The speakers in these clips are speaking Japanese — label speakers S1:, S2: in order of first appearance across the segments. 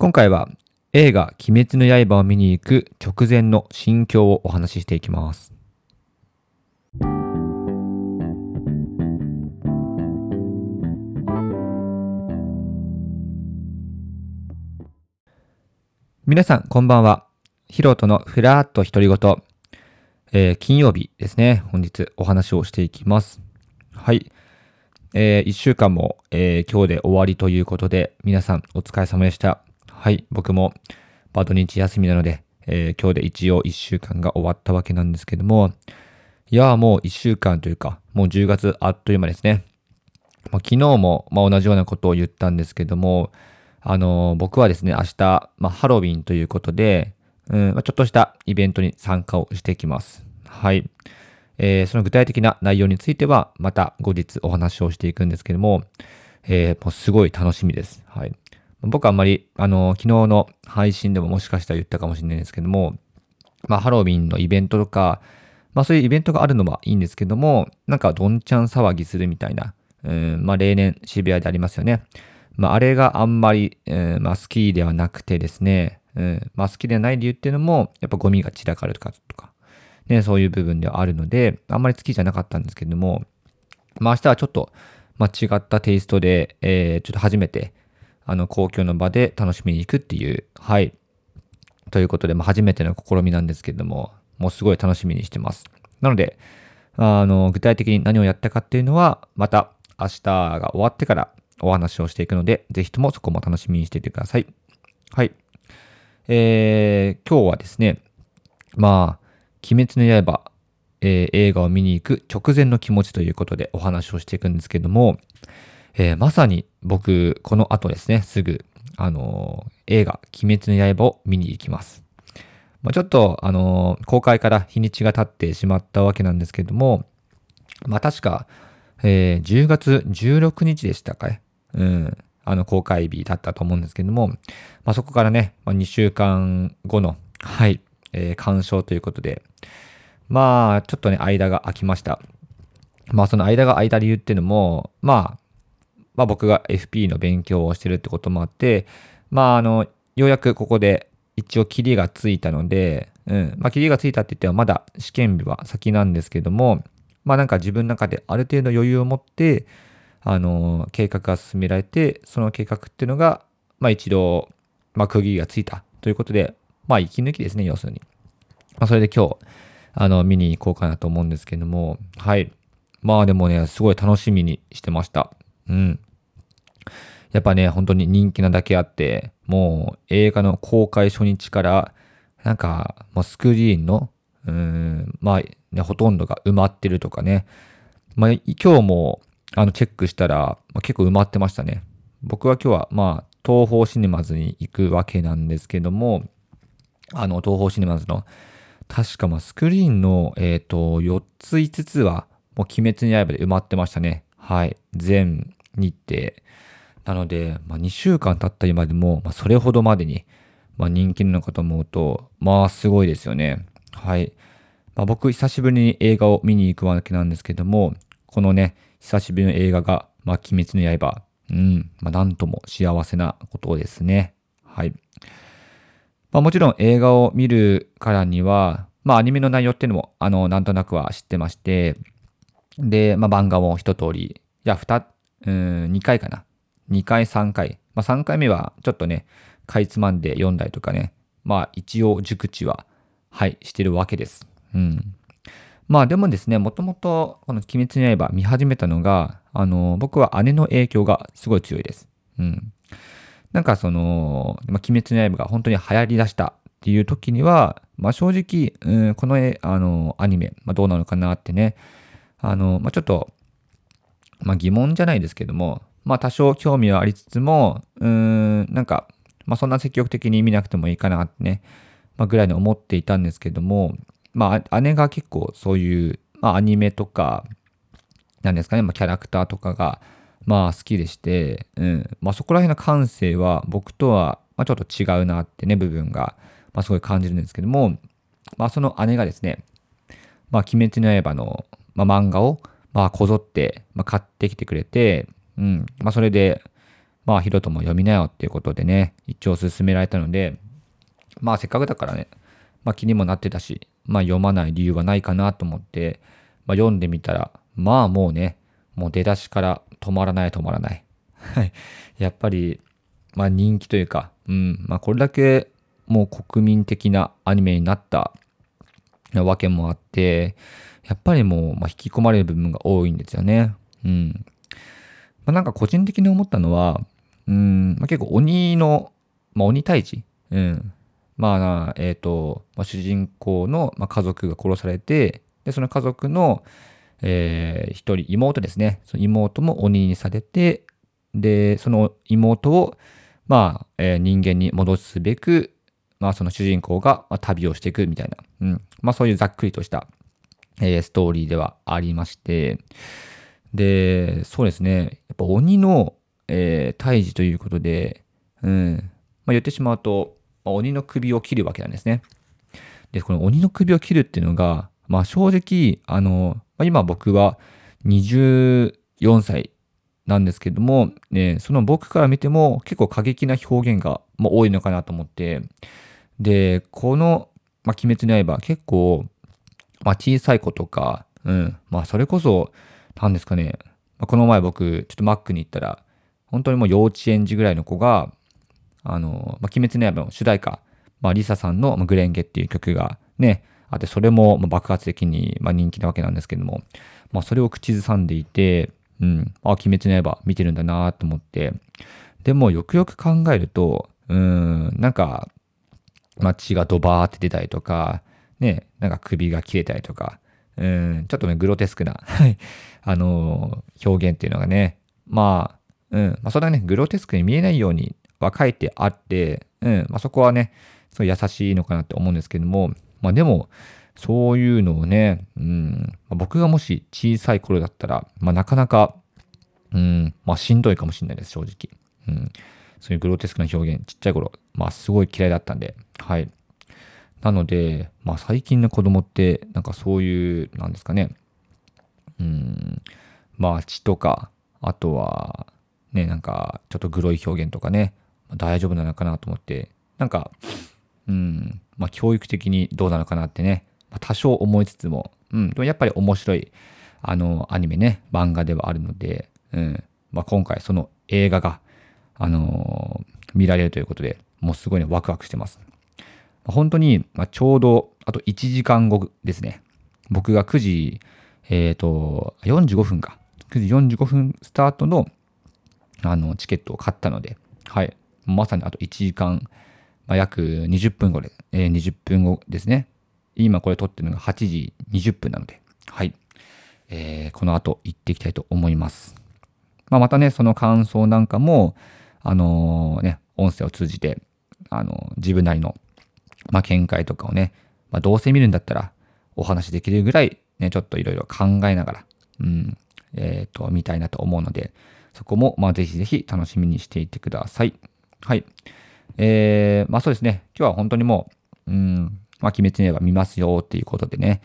S1: 今回は映画鬼滅の刃を見に行く直前の心境をお話ししていきます。皆さん、こんばんは。ヒロトのふらーっと独り言。えー金曜日ですね。本日お話をしていきます。はい。えー、一週間も、えー今日で終わりということで、皆さんお疲れ様でした。はい。僕もバド日休みなので、えー今日で一応一週間が終わったわけなんですけども、いやーもう一週間というか、もう10月あっという間ですね。まあ、昨日も、まあ、同じようなことを言ったんですけども、あのー僕はですね、明日、まあ、ハロウィンということで、うんまあ、ちょっとしたイベントに参加をしてきます。はい。えーその具体的な内容については、また後日お話をしていくんですけども、えーもうすごい楽しみです。はい。僕はあんまり、あの昨日の配信でももしかしたら言ったかもしれないんですけども、まあ、ハロウィンのイベントとか、まあ、そういうイベントがあるのはいいんですけども、なんかどんちゃん騒ぎするみたいな、うん、まあ、例年渋谷でありますよね。まあ、あれがあんまり、うんまあ、好きではなくてですね、うん、まあ、好きではない理由っていうのも、やっぱゴミが散らかるとか、とか、ね、そういう部分ではあるので、あんまり好きじゃなかったんですけども、まあ、明日はちょっと、まあ、違ったテイストで、えー、ちょっと初めて、あの、公共の場で楽しみに行くっていう、はい、ということで、まあ、初めての試みなんですけども、もうすごい楽しみにしてます。なので、あの、具体的に何をやったかっていうのは、また明日が終わってからお話をしていくので、ぜひともそこも楽しみにしていてください。はい。えー、今日はですね、まあ、鬼滅の刃、えー映画を見に行く直前の気持ちということでお話をしていくんですけども、えーまさに僕、この後ですね、すぐ、あのー映画、鬼滅の刃を見に行きます。まあ、ちょっと、あのー公開から日にちが経ってしまったわけなんですけども、まあ、確か、えー10月16日でしたかね。うん。あの、公開日だったと思うんですけども、まあ、そこからね、まあ、2週間後の、はい、えー鑑賞ということで、まあ、ちょっとね、間が空きました。まあ、その間が空いた理由っていうのも、まあ、まあ僕が FP の勉強をしてるってこともあって、まああの、ようやくここで一応キリがついたので、うん、まあキリがついたって言ってもまだ試験日は先なんですけども、まあなんか自分の中である程度余裕を持って、あの、計画が進められて、その計画っていうのが、まあ一度、まあ区切りがついたということで、まあ息抜きですね、要するに。まあそれで今日、あの、見に行こうかなと思うんですけども、はい。まあでもね、すごい楽しみにしてました。うん。やっぱね、本当に人気なだけあって、もう映画の公開初日から、なんか、もうスクリーンの、うん、まあ、ね、ほとんどが埋まってるとかね。まあ、今日も、あの、チェックしたら、まあ、結構埋まってましたね。僕は今日は、まあ、東宝シネマズに行くわけなんですけども、あの、東宝シネマズの、確かまあスクリーンの、えっ、と、4つ5つは、もう鬼滅の刃で埋まってましたね。はい。全日程。なので、まあ、2週間経った今でも、まあ、それほどまでに、まあ、人気なのかと思うと、まあ、すごいですよね。はい。まあ、僕、久しぶりに映画を見に行くわけなんですけども、このね、久しぶりの映画が、まあ、鬼滅の刃。うん。まあ、なんとも幸せなことですね。はい。まあ、もちろん映画を見るからには、まあ、アニメの内容っていうのも、あの、なんとなくは知ってまして、で、まあ、漫画も一通り、いや、二、うん、2回かな。2回、3回。まあ、3回目はちょっとね、かいつまんで読んだりとかね。まあ、一応熟知は、はい、してるわけです。うん。まあでもですね、もともとこの鬼滅の刃見始めたのが、あの、僕は姉の影響がすごい強いです。うん。なんかその、鬼滅の刃が本当に流行り出したっていう時には、まあ正直、うん、この絵、あの、アニメ、まあどうなのかなってね、あの、まあちょっと、まあ疑問じゃないですけども、まあ多少興味はありつつも、うーん、なんか、まあそんな積極的に見なくてもいいかなってね、まあぐらいに思っていたんですけども、まあ姉が結構そういう、まあアニメとか、なんですかね、まあキャラクターとかが、まあ好きでして、うん、まあそこら辺の感性は僕とは、まあちょっと違うなってね、部分が、まあすごい感じるんですけども、まあその姉がですね、まあ鬼滅の刃の、まあ、漫画を、まあこぞって、まあ、買ってきてくれて、うん、まあそれで、まあ、ヒロトも読みなよっていうことでね、一応勧められたので、まあ、せっかくだからね、まあ、気にもなってたし、まあ、読まない理由はないかなと思って、まあ、読んでみたら、まあ、もうね、もう出だしから止まらない止まらない。はい。やっぱり、まあ、人気というか、うん、まあ、これだけもう国民的なアニメになったわけもあって、やっぱりもう、ま、引き込まれる部分が多いんですよね。うん。まあ、なんか個人的に思ったのは、うん、まあ、結構鬼の、まあ、鬼退治？うん。まあ、えっ、ー、と、まあ、主人公の、ま、家族が殺されて、で、その家族の、えー、一人、妹ですね。その妹も鬼にされて、で、その妹を、まあ、えー、人間に戻すべく、まあ、その主人公が、まあ、旅をしていくみたいな、うん。まあ、そういうざっくりとした、えー、ストーリーではありまして、で、そうですね。やっぱ鬼の、えー、退治ということで、うん。まあ、言ってしまうと、まあ、鬼の首を切るわけなんですね。で、この鬼の首を切るっていうのが、まあ正直、あの、まあ、今僕は24歳なんですけども、ね、その僕から見ても結構過激な表現が、まあ、多いのかなと思って、で、この、まあ、鬼滅の刃結構、まあ、小さい子とか、うん、まあそれこそ、なんですかね、ま、この前僕、ちょっとマックに行ったら、本当にもう幼稚園児ぐらいの子が、あの、まあ、鬼滅の刃の主題歌、まあ、リサさんのグレンゲっていう曲がね、あって、それも爆発的にま人気なわけなんですけども、まあ、それを口ずさんでいて、うん、あ、鬼滅の刃見てるんだなと思って、でもよくよく考えると、うん、なんか、まあ、血がドバーって出たりとか、ね、なんか首が切れたりとか、うん、ちょっとね、グロテスクなあのー、表現っていうのがね、まあ、うん、まあ、それはね、グロテスクに見えないようには書いてあって、うん、まあ、そこはね、そう優しいのかなって思うんですけども、まあでも、そういうのをね、うん、まあ、僕がもし小さい頃だったら、まあなかなか、うん、まあしんどいかもしれないです、正直。うん。そういうグロテスクな表現、ちっちゃい頃、まあすごい嫌いだったんで、はい。なので、まあ最近の子供って、なんかそういう、なんですかね、うん、まあ血とか、あとは、ね、なんかちょっとグロい表現とかね、大丈夫なのかなと思って、なんか、うん、まあ、教育的にどうなのかなってね、まあ、多少思いつつも、うん、でもやっぱり面白い、あの、アニメね、漫画ではあるので、うん、まあ、今回その映画が、あのー、見られるということで、もうすごいね、ワクワクしてます。本当に、ま、ちょうど、あと1時間後ですね。僕が9時、えっ、ー、と、45分か。9時45分スタートの、あの、チケットを買ったので、はい。まさにあと1時間、まあ、約20分後で、えー、20分後ですね。今これ撮ってるのが8時20分なので、はい。えー、この後行っていきたいと思います。まあ、またね、その感想なんかも、あのー、ね、音声を通じて、あの、自分なりの、まあ、見解とかをね、まあ、どうせ見るんだったらお話できるぐらい、ね、ちょっといろいろ考えながら、うん、えっ、と、見たいなと思うので、そこも、まあ、ぜひぜひ楽しみにしていてください。はい。えー、まあそうですね。今日は本当にもう、うん、まあ、鬼滅の刃見ますよっていうことでね、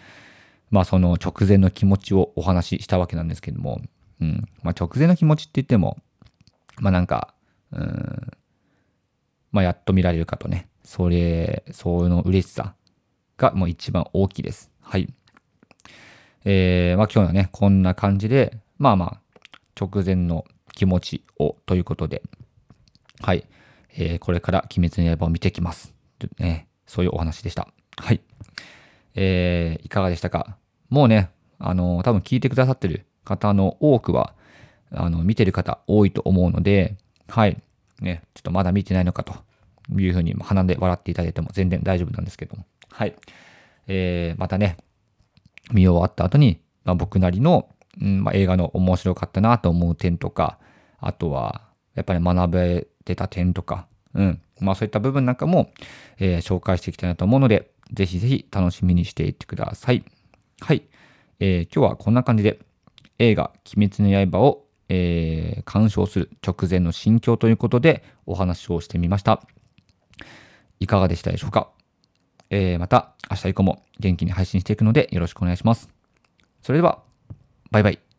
S1: まあその直前の気持ちをお話ししたわけなんですけども、うん、まあ直前の気持ちって言っても、まあなんか、うん、まあやっと見られるかとね、それ、その嬉しさがもう一番大きいです。はい。えー、まあ今日はね、こんな感じで、まあまあ、直前の気持ちをということで、はい。えー、これから鬼滅の刃を見てきます。ね、そういうお話でした。はい。えー、いかがでしたか？もうね、あの、多分聞いてくださってる方の多くは、あの、見てる方多いと思うので、はい。ね、ちょっとまだ見てないのかというふうに鼻で笑っていただいても全然大丈夫なんですけども。はい。えー、またね、見終わった後に、まあ、僕なりの、うんまあ、映画の面白かったなと思う点とか、あとは、やっぱり学べてた点とか、うん。まあそういった部分なんかも、えー、紹介していきたいなと思うので、ぜひぜひ楽しみにしていってください。はい。えー、今日はこんな感じで映画鬼滅の刃を、えー、鑑賞する直前の心境ということでお話をしてみました。いかがでしたでしょうか、えー、また明日以降も元気に配信していくのでよろしくお願いします。それでは、バイバイ。